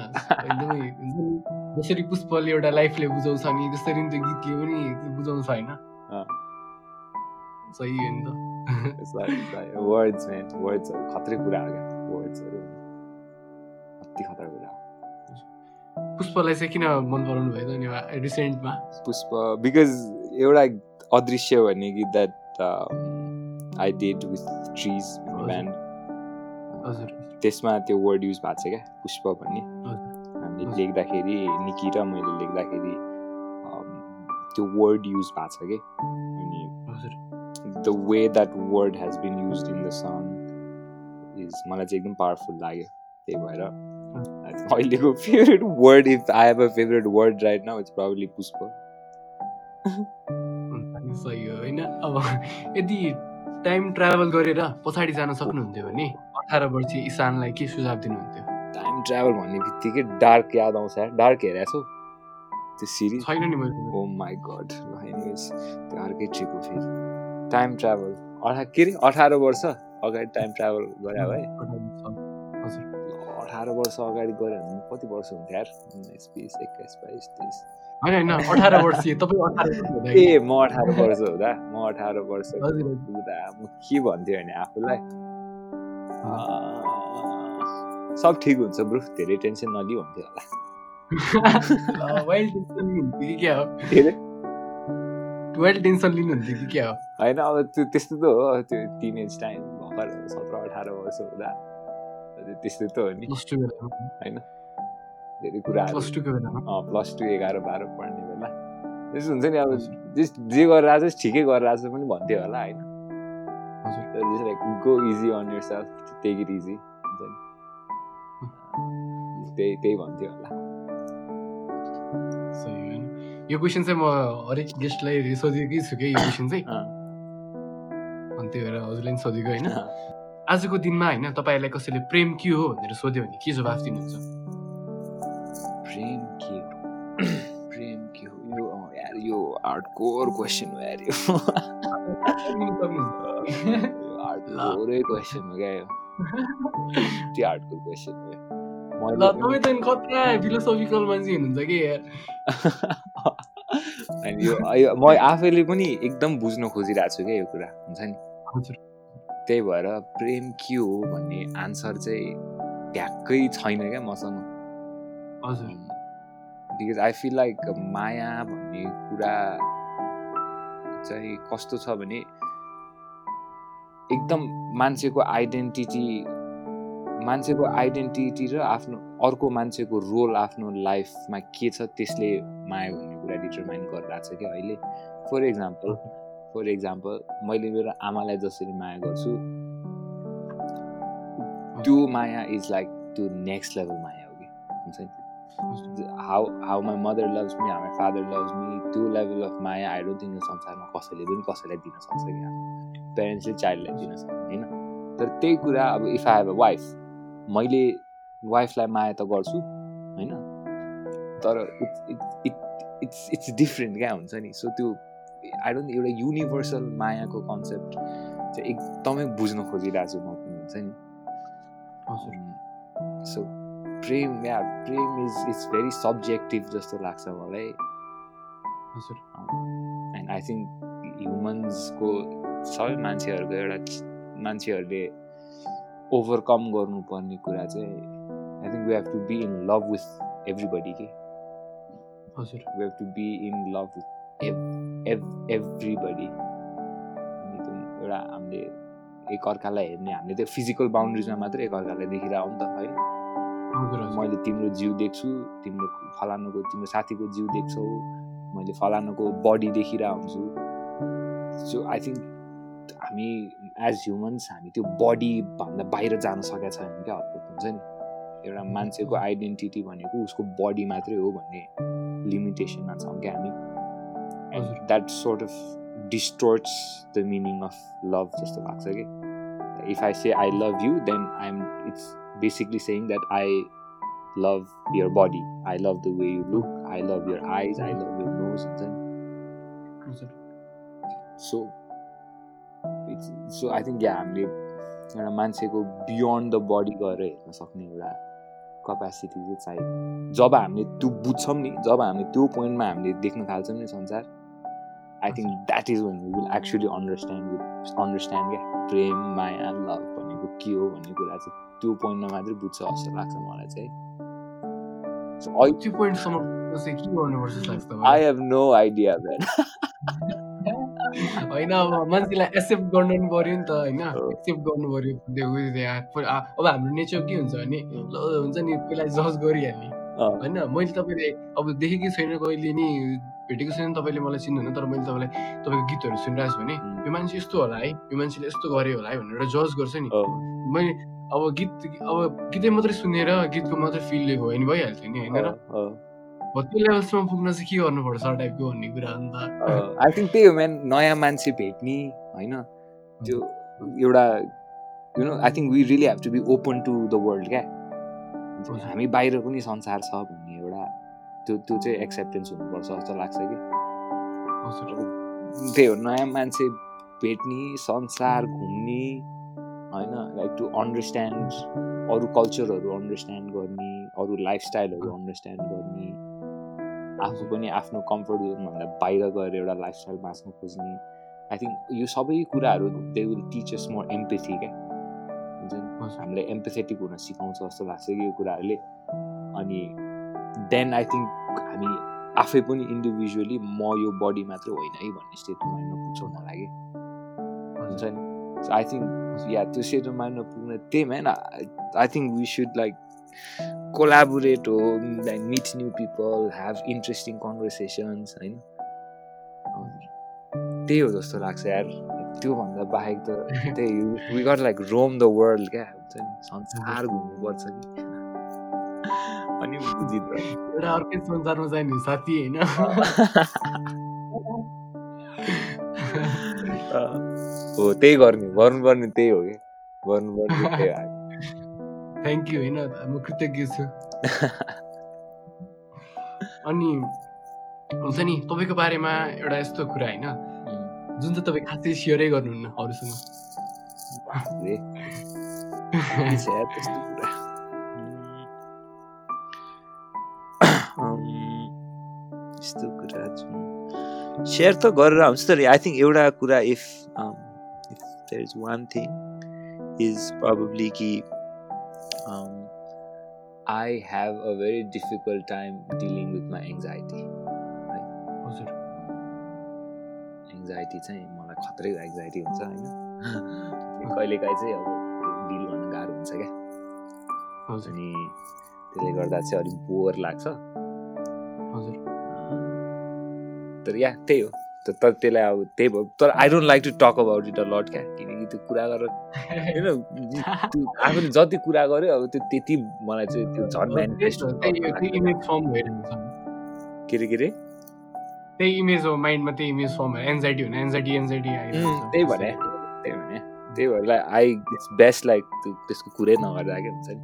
एकदमै जसरी पुष्पले एउटा लाइफले बुझाउँछ नि त्यसरी नै त्यो गीतले पनि बुझाउँछ होइन। सही हो नि त वर्ड्स म्यान वर्ड्सहरू खत्रै कुरा हो क्या वर्ड्सहरू अति खतरा कुरा हो पुष्पलाई चाहिँ किन मन पराउनु भयो त रिसेन्टमा पुष्प बिकज एउटा अदृश्य भन्ने गीत द्याट आई डिड विथ ट्रिज। ब्यान्ड त्यसमा त्यो वर्ड युज भएको छ क्या पुष्प भन्ने। हामीले। लेख्दाखेरि निकी र मैले लेख्दाखेरि त्यो वर्ड युज भएको छ कि। अनि the way that word has been use in the song is मलाई चाहिँ एकदम पावरफुल लाग्यो त्यही भएर। अहिलेको favourite word if I have a favourite word right now it's probably पुष्प। सही हो होइन? अब यदि टाइम ट्राभल गरेर पछाडि जान सक्नुहुन्थ्यो भने अठार वर्षीय इसानलाई के सुझाव दिनुहुन्थ्यो? टाइम ट्राभल भन्ने बित्तिकै डार्क याद आउँछ डार्क हेरेको छौ त्यो सिरिज छैन नि मैले ओ माई गड एनिवेज त्यो अर्कै ट्रिप हो फेरि। टाइम ट्राभल अठा के अरे अठार वर्ष अगाडि टाइम ट्राभल गरे भए अठार वर्ष अगाडि गऱ्यो भने कति वर्ष हुन्थ्यो यार? उन्नाइस बिस एक्काइस बाइस तेइस होइन होइन अठार वर्षीय तपाईँ अठार वर्ष हुँदाखेरि ए म अठार वर्ष हुँदा? म अठार वर्ष। हुँदा? म के भन्थ्यो भने आफूलाई? सब ठिक हुन्छ ब्रु धेरै टेन्सन नलिउ भन्थ्यो होला। वाइल्ड टेन्सन लिनुहुन्थ्यो कि क्या हो? वाइल्ड टेन्सन लिनुहुन्थ्यो कि क्या हो? होइन अब त्यो त्यस्तो त हो त्यो टिन एज टाइम भर्खर सत्र अठार वर्ष हुँदा त्यस्तो त हो नि। होइन धेरै कुराहरू। प्लस टू एघार बाह्र पढ्ने बेला। त्यस्तो हुन्छ नि अब जे जे गरेर आएको छ ठिकै गरेर पनि भन्थ्यो होला होइन। हजुर like go easy on yourself take it easy हुन्छ नि त्यही त्यही भन्थ्यो होला यो क्वेसन चाहिँ म हरेक गेस्टलाई सोधेकै छु कि यो क्वेसन चाहिँ अनि त्यही भएर हजुरले पनि सोधेको होइन। आजको दिनमा होइन तपाईँलाई कसैले प्रेम के हो भनेर सोध्यो भने के जवाफ दिनुहुन्छ प्रेम के हो प्रेम के हो यो यार यो हार्डकोर क्वेसन हो यार यो हार्डकोरै क्वेसन हो क्या यो त्यो हार्डकोर क्वेसन हो। ल तपाईँ त कत्रा फिलोसफिकल मान्छे हुनुहुन्छ कि यार अनि यो म आफैले पनि एकदम बुझ्न खोजिरहेको छु क्या यो कुरा हुन्छ नि हजुर त्यही भएर प्रेम के हो भन्ने आन्सर चाहिँ ट्याक्कै छैन क्या मसँग हजुर बिकज आई फिल लाइक माया भन्ने कुरा चाहिँ कस्तो छ भने एकदम मान्छेको आइडेन्टिटी मान्छेको आइडेन्टिटी र आफ्नो अर्को मान्छेको रोल आफ्नो लाइफमा के छ त्यसले माया भन्ने कुरा डिटरमाइन गरिरहेको छ क्या अहिले। फर इक्जाम्पल फर इक्जाम्पल मैले मेरो आमालाई जसरी माया गर्छु त्यो माया इज लाइक त्यो नेक्स्ट लेभल माया हो कि हुन्छ नि? How how my mother loves me how my father loves me त्यो लेभल अफ माया आई डोन्ट थिङ्क यो संसारमा कसैले पनि कसैलाई दिन सक्छ कि पेरेन्ट्सले चाइल्डलाई दिन सक्छ होइन? तर त्यही कुरा अब if I have a wife मैले वाइफलाई माया त गर्छु होइन? तर it's it's it it's it's different क्या हुन्छ नि? सो त्यो आई डोन्ट एउटा युनिभर्सल मायाको कन्सेप्ट चाहिँ एकदमै बुझ्न खोजिरहेको छु म पनि हुन्छ नि? सो प्रेम या प्रेम इज इट्स भेरी सब्जेक्टिभ जस्तो लाग्छ मलाई। हजुर। एन्ड आई थिङ्क ह्युमन्सको सबै मान्छेहरूको एउटा मान्छेहरूले ओभरकम गर्नुपर्ने कुरा चाहिँ I think we have to be in love with everybody के हजुर। We have to be in love with ev ev everybody अनि त्यो एउटा हामीले एकअर्कालाई हेर्ने हामीले त्यो फिजिकल बााउन्ड्रिजमा मात्रै एकअर्कालाई देखिरहेको नि त होइन हजुर मैले तिम्रो जिउ देख्छु तिमीले फलानुको तिम्रो साथीको जिउ देख्छौ मैले फलानुको बडी देखिरहेको हुन्छु। सो आई थिङ्क हामी एज ह्युमन्स हामी त्यो बडीभन्दा बाहिर जान सकेका छैनौँ क्या हदपुट हुन्छ नि एउटा मान्छेको आइडेन्टिटी भनेको उसको बडी मात्रै हो भन्ने लिमिटेसनमा छौँ क्या हामी हजुर। That sort of distorts the meaning of love जस्तो लाग्छ कि if I say I love you then I am it's basically saying that I love your body. I love the way you look. I love your eyes. I love your nose. Then, so, so I think yeah, हामीले एउटा मान्छेको beyond the body गएर हेर्न सक्ने एउटा capacity चाहिँ चाहियो जब हामीले त्यो बुझ्छौँ नि जब हामीले त्यो पोइन्टमा हामीले देख्न थाल्छौँ नि संसार I think that is one will actually understand understand क्या प्रेम माया लभ भनेको के हो भन्ने कुरा चाहिँ त्यो पोइन्टमा मात्रै बुझ्छ जस्तो लाग्छ मलाई चाहिँ। So, I, त्यो पोइन्टसम्म होइन अब मान्छेलाई एक्सेप्ट गर्नु पनि पर्यो नि त होइन। एक्सेप्ट गर्नु पर्यो त्यो उयो त्यो आ- प- आ- अब हाम्रो नेचर के हुन्छ भने ल हुन्छ नि पहिला जज गरिहाल्ने। होइन मैले तपाईँले अब देखेकै छैन कहिले नि भेटेको छैन तपाईँले मलाई चिन्नुहुन्न तर मैले तपाईँलाई तपाईँको गीतहरू सुनिरहेको छु भने. यो मान्छे यस्तो होला है यो मान्छेले यस्तो गरे होला है भनेर जज गर्छ नि। मैले अब गीत अब गीतै मात्रै सुनेर गीतको मात्रै फिल लिएको होइन भइहाल्थ्यो नि होइन र? त्यो लेभलसम्म पुग्न चाहिँ के गर्नुपर्छ टाइपको भन्ने कुरा अन्त अँ। आई थिङ्क त्यही हो म्यान नयाँ मान्छे भेट्ने होइन? त्यो एउटा you know I think we really have to be open to the world क्या। हामी बाहिर पनि संसार छ भन्ने एउटा त्यो त्यो चाहिँ एक्सेप्टेन्स हुनुपर्छ जस्तो लाग्छ कि। त्यही हो नयाँ मान्छे भेट्ने संसार घुम्ने होइन? लाइक टु अन्डरस्ट्यान्ड अरू कल्चरहरू अन्डरस्ट्यान्ड गर्ने अरू लाइफस्टाइलहरू अन्डरस्ट्यान्ड गर्ने। आफू पनि आफ्नो कम्फर्ट जोनभन्दा बाहिर गएर एउटा लाइफस्टाइल बाँच्न खोज्ने। आई थिङ्क यो सबै कुराहरू they will teach us more empathy क्या? हुन्छ नि। हामीलाई एम्पेथेटिक हुन सिकाउँछ जस्तो लाग्छ कि यो कुराहरूले। अनि देन आई थिङ्क हामी आफै पनि इन्डिभिजुअली म यो बडी मात्र होइन है भन्ने स्टेटमा माइन्डमा पुग्छौँ मलाई कि? हुन्छ नि? आई थिङ्क या त्यो स्टेटमा माइन्डमा पुग्न त्यही होइन I think we should like collaborate हो like meet new people have interesting conversations होइन। त्यही हो जस्तो लाग्छ यार। त्योभन्दा बाहेक त त्यही we got like roam the world क्या? हुन्छ नि? संसार घुम्नुपर्छ नि। अनि एउटा अर्कै संसारमा जाने साथी होइन? हो त्यही गर्ने। गर्नुपर्ने त्यही हो कि? गर्नुपर्ने थ्याङ्क यू होइन? म कृतज्ञ छु। अनि हुन्छ नि तपाईँको बारेमा एउटा यस्तो कुरा होइन। जुन चाहिँ तपाईँ खासै सेयरै गर्नुहुन्न अरूसँग। यस्तो कुरा जुन सेयर त गरेर आउँछ तर आई थिङ्क एउटा कुरा if if there is one thing is probably कि I have a very difficult time dealing with my anxiety हजुर। एङ्जाइटी चाहिँ मलाई खत्रै एङ्जाइटी हुन्छ होइन? कहिलेकाहीँ चाहिँ अब डिल गर्न गाह्रो हुन्छ क्या। अनि त्यसले गर्दा चाहिँ अलिक बोर लाग्छ। हजुर। तर या त्यही हो। तर त्यसलाई अब त्यही भयो। तर I don't like to talk about it a lot क्या त्यो कुरा गरेर होइन आफूले जति कुरा गर्यो अब त्यो त्यति मलाई चाहिँ त्यो झन् म्यानिफेस्ट के अरे के अरे त्यही इमेज हो माइन्डमा त्यही इमेज फर्म भयो। एन्जाइटी हुने एन्जाइटी एन्जाइटी त्यही भने त्यही भने त्यही भएर आई इट्स बेस्ट लाइक त्यो त्यसको कुरै नगर्दा के हुन्छ नि।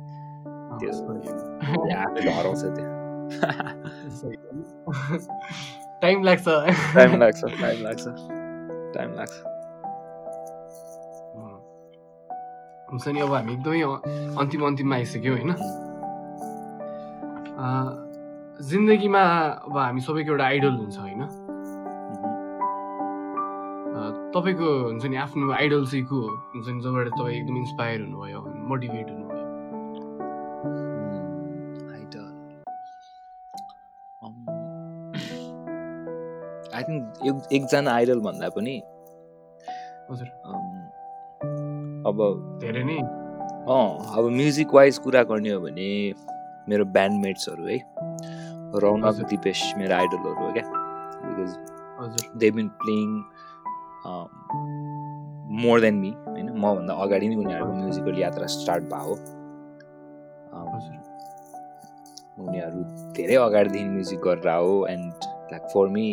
हराउँछ त्यो। टाइम लाग्छ। टाइम लाग्छ टाइम लाग्छ टाइम लाग्छ। हुन्छ नि अब हामी एकदमै अन्तिम अन्तिममा आइसक्यौँ होइन। जिन्दगीमा अब हामी सबैको एउटा आइडल हुन्छ होइन। तपाईँको हुन्छ नि आफ्नो आइडल चाहिँ को हुन्छ नि जसबाट तपाईँ एकदम इन्सपायर हुनुभयो मोटिभेट हुनुभयो? आइडल आई थिङ्क एक एकजना आइडल भन्दा पनि हजुर। um, अब धेरै नै। अँ अब म्युजिक वाइज कुरा गर्ने हो भने मेरो ब्यान्डमेट्सहरू है रौनक। दिपेश मेरो आइडलहरू हो क्या। Because they been playing more than me होइन। मभन्दा अगाडि नै उनीहरूको म्युजिकल यात्रा स्टार्ट भयो Um, उनीहरू धेरै अगाडिदेखि म्युजिक गरेर हो and like for me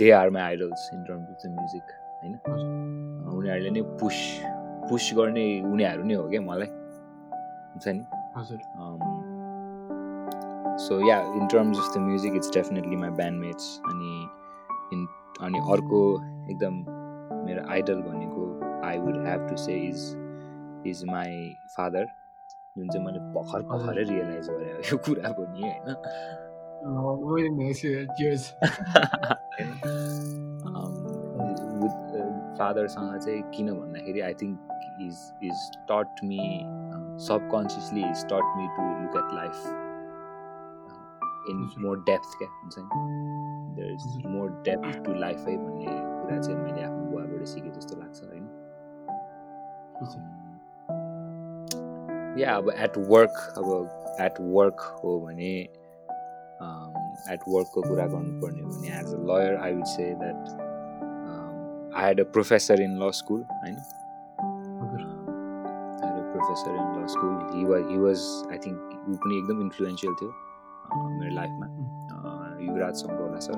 they are my idols in terms of the music होइन। उनीहरूले नै पुस पुस गर्ने उनीहरू नै हो क्या मलाई। हुन्छ नि? हजुर। So yeah in terms of the music it's definitely my bandmates अनि इन अनि अर्को एकदम मेरो आइडल भनेको I would have to say is is my father जुन चाहिँ मैले भर्खर भर्खरै रियलाइज गरेँ यो कुरा पनि होइन. फादरसँग चाहिँ किन भन्दाखेरि I think is is taught me subconsciously is taught me to look at life in more depth क्या हुन्छ नि? There is more depth to life है भन्ने कुरा चाहिँ मैले आफ्नो बुवाबाट सिकेँ जस्तो लाग्छ होइन या अब एट वर्क अब एट वर्क हो भने एट वर्कको कुरा गर्नुपर्ने हो भने as a lawyer I would say that I had a professor in law school होइन a professor in law school. He was he was I think ऊ पनि एकदम इन्फ्लुएन्सियल थियो अँ, मेरो लाइफमा अँ, युवराज सङ्गौला सर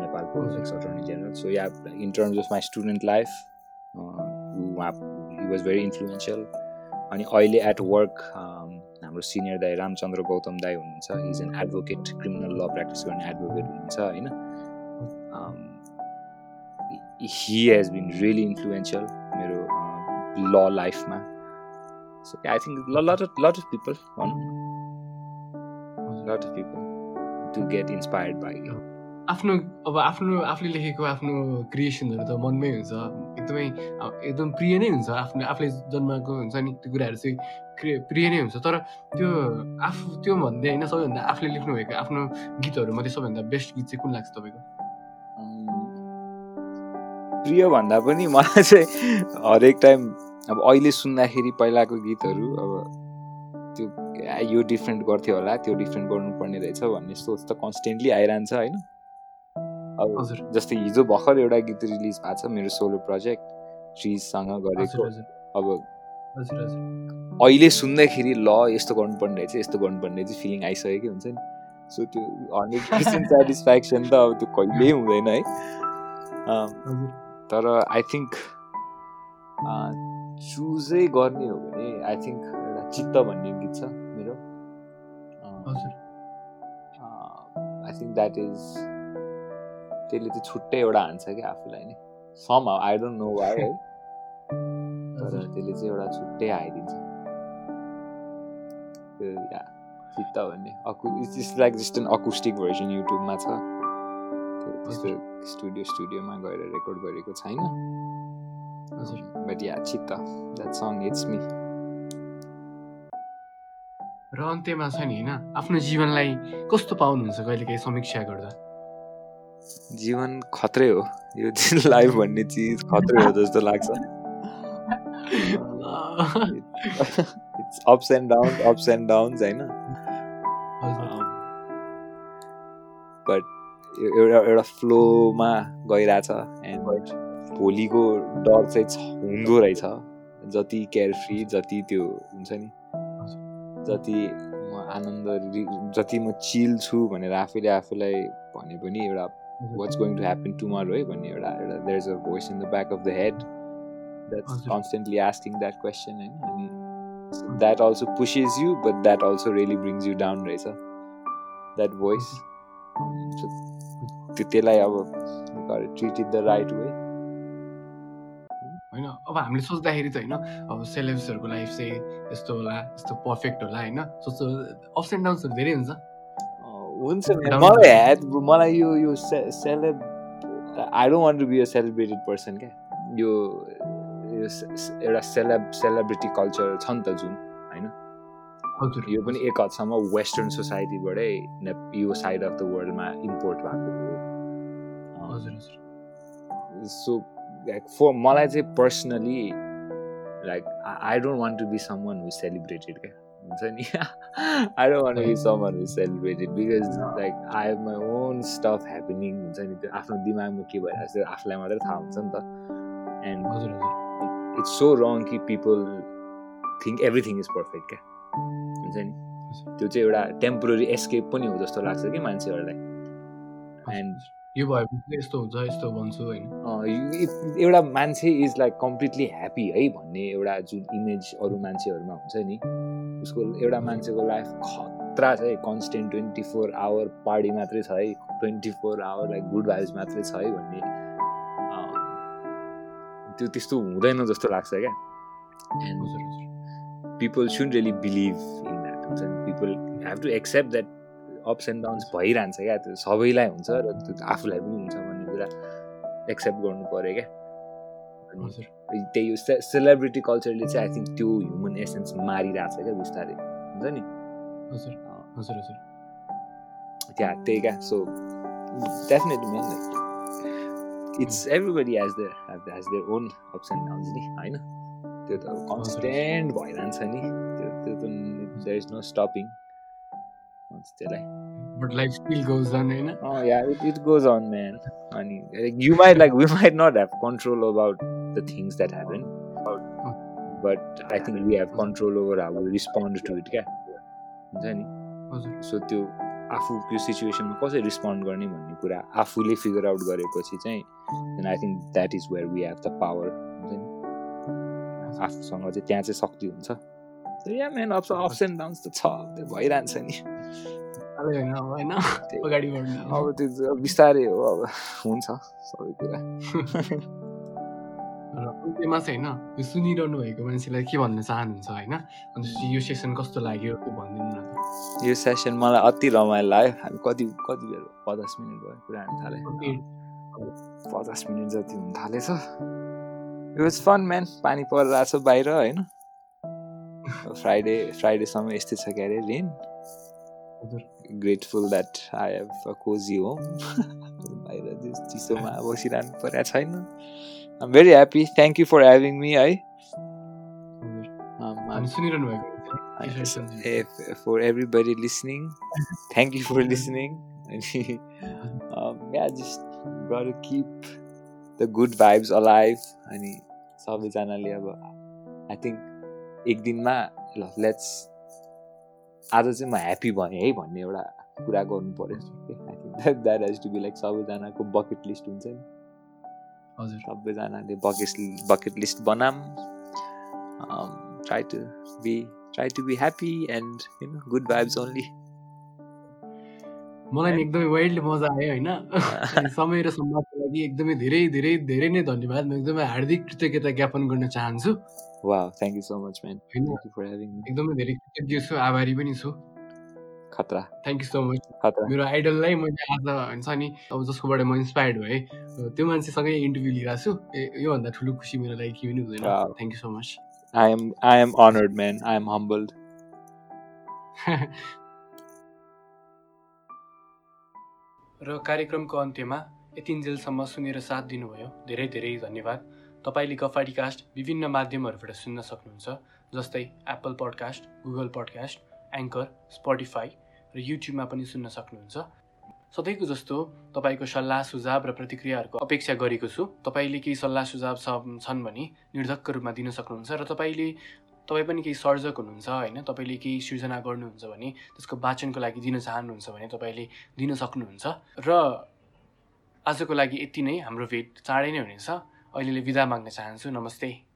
नेपालको ex attorney general so yeah in terms of my student life उहाँ हि वाज भेरी इन्फ्लुएन्सियल अनि अहिले एट वर्क हाम्रो सिनियर दाई रामचन्द्र गौतम दाई हुनुहुन्छ. Is an advocate criminal law practice गर्ने एडभोकेट हुनुहुन्छ होइन? He has been really influential मेरो ल लाइफमा think a lot of lot of people want a lot of people to get inspired by you. आफ्नो अब आफ्नो आफूले लेखेको आफ्नो क्रिएसनहरू त मनमै हुन्छ। एकदमै एकदम प्रिय नै हुन्छ। आफ्नो आफूले जन्माएको हुन्छ नि त्यो कुराहरू चाहिँ क्रिय प्रिय नै हुन्छ। तर त्यो आफू त्यो भन्दै होइन सबैभन्दा आफूले लेख्नुभएको आफ्नो गीतहरू मध्ये सबैभन्दा बेस्ट गीत चाहिँ कुन लाग्छ तपाईँको? प्रिय भन्दा पनि मलाई चाहिँ हरेक टाइम अब अहिले सुन्दाखेरि पहिलाको गीतहरू अब त्यो यो डिफ्रेन्ट गर्थ्यो होला त्यो डिफ्रेन्ट गर्नुपर्ने रहेछ भन्ने सोच त कन्सटेन्टली आइरहन्छ होइन? अब जस्तै हिजो भर्खर एउटा गीत रिलिज भएको छ मेरो सोलो प्रोजेक्ट हजुर गरेको अब अहिले सुन्दाखेरि ल यस्तो गर्नुपर्ने रहेछ यस्तो गर्नुपर्ने रहेछ फिलिङ आइसकेको हुन्छ नि। सो त्यो हन्ड्रेड पर्सेन्ट सेटिस्फ्याक्सन त अब त्यो कहिल्यै हुँदैन है। तर आई थिङ्क चुजै गर्ने हो भने आई थिङ्क एउटा चित्त भन्ने गीत छ मेरो। हजुर। आई थिङ्क द्याट इज त्यसले चाहिँ छुट्टै एउटा हान्छ क्या आफूलाई नै। Some I don't know why है। तर त्यसले चाहिँ एउटा छुट्टै आइदिन्छ त्यो चित्त भन्ने। अकु it's like just an acoustic version युट्युबमा छ। त्यस्तो स्टुडियो स्टुडियोमा गएर रेकर्ड गरेको छैन। हजुर। बट या चित्त द्याट सङ इट्स मी र अन्त्यमा छ नि होइन? आफ्नो जीवनलाई कस्तो पाउनुहुन्छ कहिलेकाहीँ समीक्षा गर्दा? जीवन खत्रै हो। यो लाइफ भन्ने चिज खत्रै हो जस्तो लाग्छ। It's ups and down ups and downs होइन? बट एउटा एउटा फ्लोमा गइरहेछ एन्ड भोलिको डर चाहिँ हुँदो रहेछ। जति केयरफ्री जति त्यो हुन्छ नि। जति म आनन्द जति म चिल छु भनेर आफैले आफूलाई भने पनि एउटा what's going to happen tomorrow है भन्ने एउटा एउटा there is a voice in the back of the head that's. Constantly asking that question होइन अनि that also pushes you but that also really brings you down रहेछ। That voice त्यो त्यसलाई अब treat it the right way होइन अब हामीले सोच्दाखेरि त होइन अब सेलेब्सहरूको लाइफ चाहिँ यस्तो होला यस्तो पर्फेक्ट होला होइन? सोच्छ अप्स एन्ड डाउन्सहरू धेरै हुन्छ। हुन्छ मलाई ह्याड मलाई यो यो celeb I don't want to be a celebrated person क्या? यो एउटा सेलेब सेलिब्रिटी कल्चर छ नि त जुन होइन? यो पनि एक हदसम्म वेस्टर्न सोसाइटीबाटै यो साइड अफ द वर्ल्डमा इम्पोर्ट भएको हो। हजुर हजुर। सो लाइक फर मलाई चाहिँ personally like I don't want to be someone who celebrated क्या? हुन्छ नि? I don't want be someone who celebrated because like I have my own stuff happening हुन्छ नि? त्यो आफ्नो दिमागमा के भइरहेको छ आफूलाई मात्रै थाहा हुन्छ नि त। एन्ड हजुर हजुर। इट्स सो रङ कि people think everything is perfect क्या? हुन्छ नि। त्यो चाहिँ एउटा टेम्पोररी एस्केप पनि हो जस्तो लाग्छ कि मान्छेहरूलाई। एन्ड यो भएपछि यस्तो हुन्छ यस्तो भन्छु होइन। एउटा मान्छे इज लाइक कम्प्लिटली ह्याप्पी है भन्ने एउटा जुन इमेज अरू मान्छेहरूमा हुन्छ नि। उसको एउटा मान्छेको लाइफ खतरा छ है constant twenty four hour party मात्रै छ है twenty four hour like good vibes मात्रै छ है भन्ने। त्यो त्यस्तो हुँदैन जस्तो लाग्छ क्या। And people should really believe in हुन्छ। नि people have to accept that ups and downs भइरहन्छ क्या। त्यो सबैलाई हुन्छ र त्यो आफूलाई पनि हुन्छ भन्ने कुरा एक्सेप्ट गर्नु पऱ्यो क्या। अनि त्यही सेलिब्रिटी कल्चरले चाहिँ आई थिङ्क त्यो ह्युमन एसेन्स मारिरहेको छ क्या बिस्तारै। हुन्छ नि? हजुर हजुर हजुर त्यहाँ त्यही क्या। So definitely man like it's everybody as there has their own ups and downs नि होइन? त्यो त कन्सटेन्ट भइरहन्छ नि। त्यो त देयर इज नो स्टपिङ त्यसलाई। But life still goes on होइन? Oh yeah, it, it goes on, man. And like, you might like we might not have control about the things that happen, but I think we have control over how we respond to it. क्या हुन्छ नि? So त्यो आफू त्यो सिचुएसनमा कसरी respond गर्ने भन्ने कुरा आफूले फिगर आउट गरेपछि चाहिँ then I think that is where we have the power हुन्छ नि? आफूसँग चाहिँ त्यहाँ चाहिँ शक्ति हुन्छ। या main ups ups and downs त छ त्यो भइरहन्छ नि होइन अगाडि बढ्नु अब त्यो बिस्तारै हो अब हुन्छ सबै कुरा अन्त्यमा चाहिँ होइन यो सुनिरहनु भएको मान्छेलाई के भन्न चाहनुहुन्छ होइन अन्त यो सेसन कस्तो लाग्यो त्यो भनिदिनु न। यो सेसन मलाई अति रमाइलो लाग्यो हामी कति कति बेर पचास मिनट भयो कुरा हुन थाले पचास मिनट जति हुन थालेछ इट वाज फन म्यान पानी परिरहेछ बाहिर होइन फ्राइडे फ्राइडेसम्म यस्तै छ के अरे rain grateful that I have a cozy home बाहिर चिसोमा बसिरहनु परेको छैन I'm very happy thank you for having me है हजुर I'm- अनि सुनिरहनु भएको मान्छेलाई के suggestion दिनुहुन्छ? if for everybody listening thank you for listening. Um, yeah just gotta keep the good vibes alive. अनि सबैजनाले अब आई थिङ्क एक दिनमा ल लेट्स आज चाहिँ म ह्याप्पी भएँ है भन्ने एउटा कुरा गर्नु पऱ्यो that has to be like सबैजनाको बकेट लिस्ट हुन्छ नि। हजुर। सबैजनाले बकेट बकेट लिस्ट बनाम try to be try to be happy and you know good vibes only मलाई नि एकदमै वाइल्ड मजा आयो होइन। समय र सम्वादको लागि एकदमै धेरै धेरै धेरै नै धन्यवाद। म एकदमै हार्दिक कृतज्ञता ज्ञापन गर्न चाहन्छु। वा thank you so much man thank you for having me एकदमै धेरै कृतज्ञ छु आभारी पनि छु। खतरा। थ्याङ्क यू सो मच खतरा। मेरो आइडललाई मैले आज हुन्छ नि अब जसकोबाट म इन्सपायर्ड भएँ त्यो मान्छेसँगै इन्टरभ्यू लिइरहेको छु। योभन्दा ठुलो खुसी मेरो लागि केही पनि हुँदैन. Thank you so much I am I am honoured man I am humbled र कार्यक्रमको अन्त्यमा यतिन्जेलसम्म सुनेर साथ दिनुभयो। धेरै धेरै धन्यवाद। तपाईँले गफाडी कास्ट विभिन्न माध्यमहरूबाट सुन्न सक्नुहुन्छ जस्तै Apple podcast Google podcast Anchor Spotify र युट्युबमा पनि सुन्न सक्नुहुन्छ। सधैँको जस्तो तपाईँको सल्लाह सुझाव र प्रतिक्रियाहरूको अपेक्षा गरेको छु। तपाईँले केही सल्लाह सुझाव छन् भने निर्धक्क रूपमा दिन सक्नुहुन्छ र तपाईँले तपाईँ पनि केही सर्जक हुनुहुन्छ होइन तपाईँले केही सृजना गर्नुहुन्छ भने त्यसको वाचनको लागि दिन चाहनुहुन्छ भने तपाईँले दिन सक्नुहुन्छ। र आजको लागि यति नै। हाम्रो भेट चाँडै नै हुनेछ। अहिलेले विदा माग्न चाहन्छु। नमस्ते।